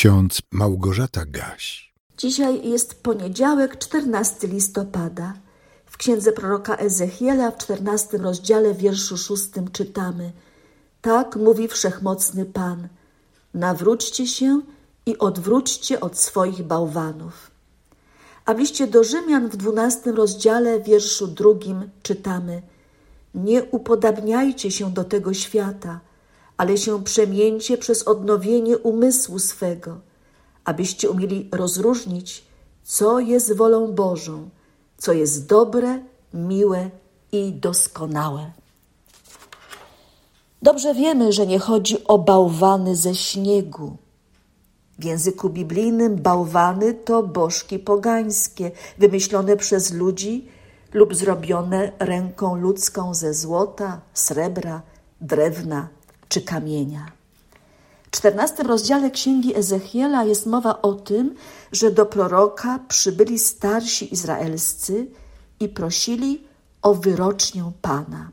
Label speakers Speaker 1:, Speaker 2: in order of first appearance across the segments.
Speaker 1: ksiądz Małgorzata Gaś.
Speaker 2: Dzisiaj jest poniedziałek, 14 listopada. W księdze proroka Ezechiela w 14 rozdziale wierszu 6 czytamy: Tak mówi wszechmocny Pan: Nawróćcie się i odwróćcie od swoich bałwanów. A w liście do Rzymian w 12 rozdziale wierszu drugim czytamy: Nie upodabniajcie się do tego świata ale się przemieńcie przez odnowienie umysłu swego, abyście umieli rozróżnić, co jest wolą Bożą, co jest dobre, miłe i doskonałe. Dobrze wiemy, że nie chodzi o bałwany ze śniegu. W języku biblijnym bałwany to bożki pogańskie, wymyślone przez ludzi lub zrobione ręką ludzką ze złota, srebra, drewna czy kamienia. W czternastym rozdziale Księgi Ezechiela jest mowa o tym, że do proroka przybyli starsi izraelscy i prosili o wyrocznię Pana.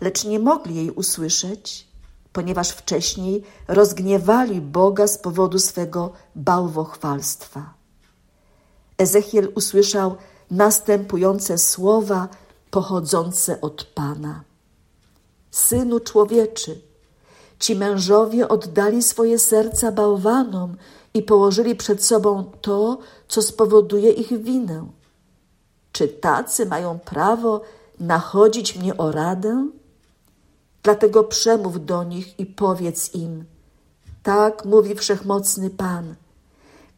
Speaker 2: Lecz nie mogli jej usłyszeć, ponieważ wcześniej rozgniewali Boga z powodu swego bałwochwalstwa. Ezechiel usłyszał następujące słowa pochodzące od Pana. Synu człowieczy, Ci mężowie oddali swoje serca bałwanom i położyli przed sobą to, co spowoduje ich winę. Czy tacy mają prawo nachodzić mnie o radę? Dlatego przemów do nich i powiedz im: Tak mówi wszechmocny Pan.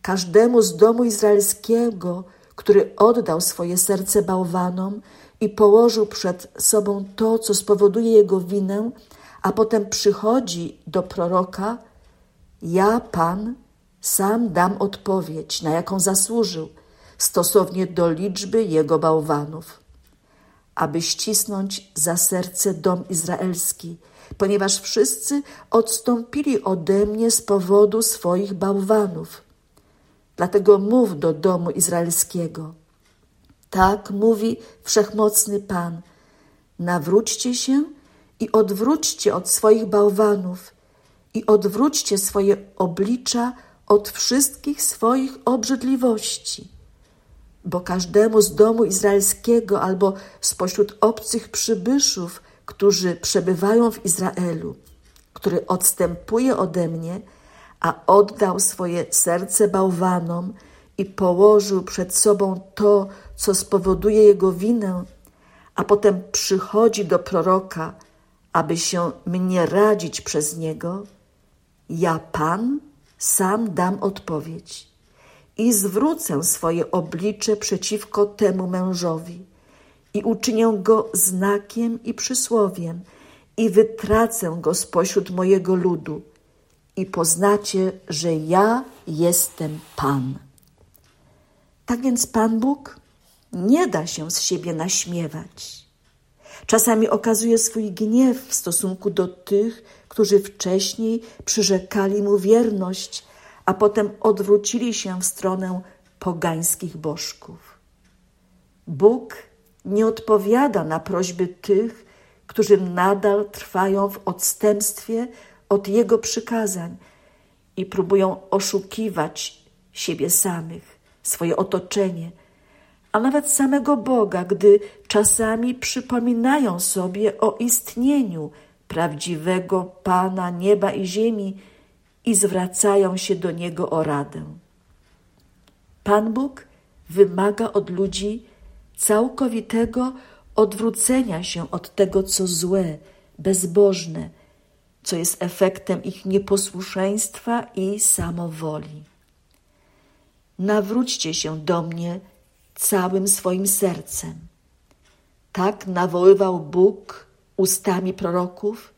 Speaker 2: Każdemu z domu izraelskiego, który oddał swoje serce bałwanom i położył przed sobą to, co spowoduje jego winę, a potem przychodzi do proroka, ja, Pan, sam dam odpowiedź, na jaką zasłużył, stosownie do liczby jego bałwanów, aby ścisnąć za serce dom izraelski, ponieważ wszyscy odstąpili ode mnie z powodu swoich bałwanów. Dlatego mów do domu izraelskiego. Tak mówi wszechmocny Pan. Nawróćcie się i odwróćcie od swoich bałwanów i odwróćcie swoje oblicza od wszystkich swoich obrzydliwości. Bo każdemu z domu izraelskiego albo spośród obcych przybyszów, którzy przebywają w Izraelu, który odstępuje ode mnie, a oddał swoje serce bałwanom i położył przed sobą to, co spowoduje jego winę, a potem przychodzi do proroka, aby się mnie radzić przez niego, ja Pan sam dam odpowiedź i zwrócę swoje oblicze przeciwko temu mężowi i uczynię go znakiem i przysłowiem i wytracę go spośród mojego ludu i poznacie, że ja jestem Pan. Tak więc Pan Bóg nie da się z siebie naśmiewać Czasami okazuje swój gniew w stosunku do tych, którzy wcześniej przyrzekali mu wierność, a potem odwrócili się w stronę pogańskich bożków. Bóg nie odpowiada na prośby tych, którzy nadal trwają w odstępstwie od Jego przykazań i próbują oszukiwać siebie samych, swoje otoczenie, a nawet samego Boga, gdy czasami przypominają sobie o istnieniu prawdziwego Pana nieba i ziemi i zwracają się do Niego o radę. Pan Bóg wymaga od ludzi całkowitego odwrócenia się od tego, co złe, bezbożne, co jest efektem ich nieposłuszeństwa i samowoli. Nawróćcie się do mnie, całym swoim sercem. Tak nawoływał Bóg ustami proroków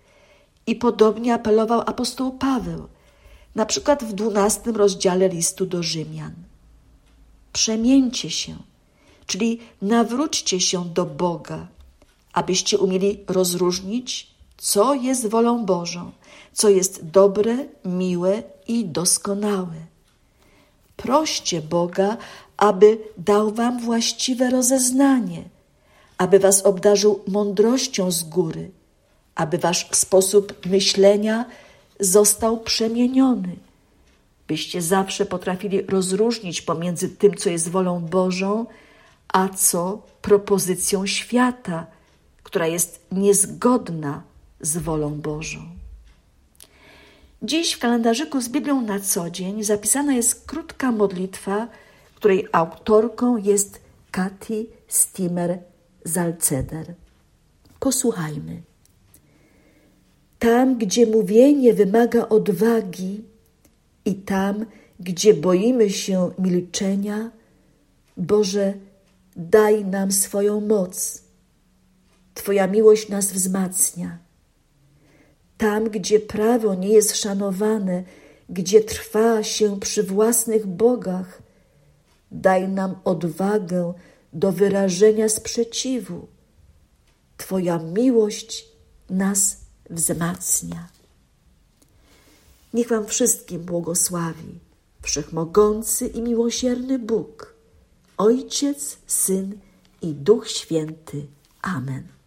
Speaker 2: i podobnie apelował apostoł Paweł, na przykład w dwunastym rozdziale listu do Rzymian. Przemieńcie się, czyli nawróćcie się do Boga, abyście umieli rozróżnić, co jest wolą Bożą, co jest dobre, miłe i doskonałe. Proście Boga, aby dał wam właściwe rozeznanie, aby was obdarzył mądrością z góry, aby wasz sposób myślenia został przemieniony, byście zawsze potrafili rozróżnić pomiędzy tym, co jest wolą Bożą, a co propozycją świata, która jest niezgodna z wolą Bożą. Dziś w kalendarzyku z Biblią na co dzień zapisana jest krótka modlitwa, której autorką jest Kati Stimer Zalceder. Posłuchajmy. Tam, gdzie mówienie wymaga odwagi i tam, gdzie boimy się milczenia, Boże, daj nam swoją moc. Twoja miłość nas wzmacnia. Tam, gdzie prawo nie jest szanowane, gdzie trwa się przy własnych bogach, daj nam odwagę do wyrażenia sprzeciwu. Twoja miłość nas wzmacnia. Niech Wam wszystkim błogosławi Wszechmogący i miłosierny Bóg, Ojciec, Syn i Duch Święty. Amen.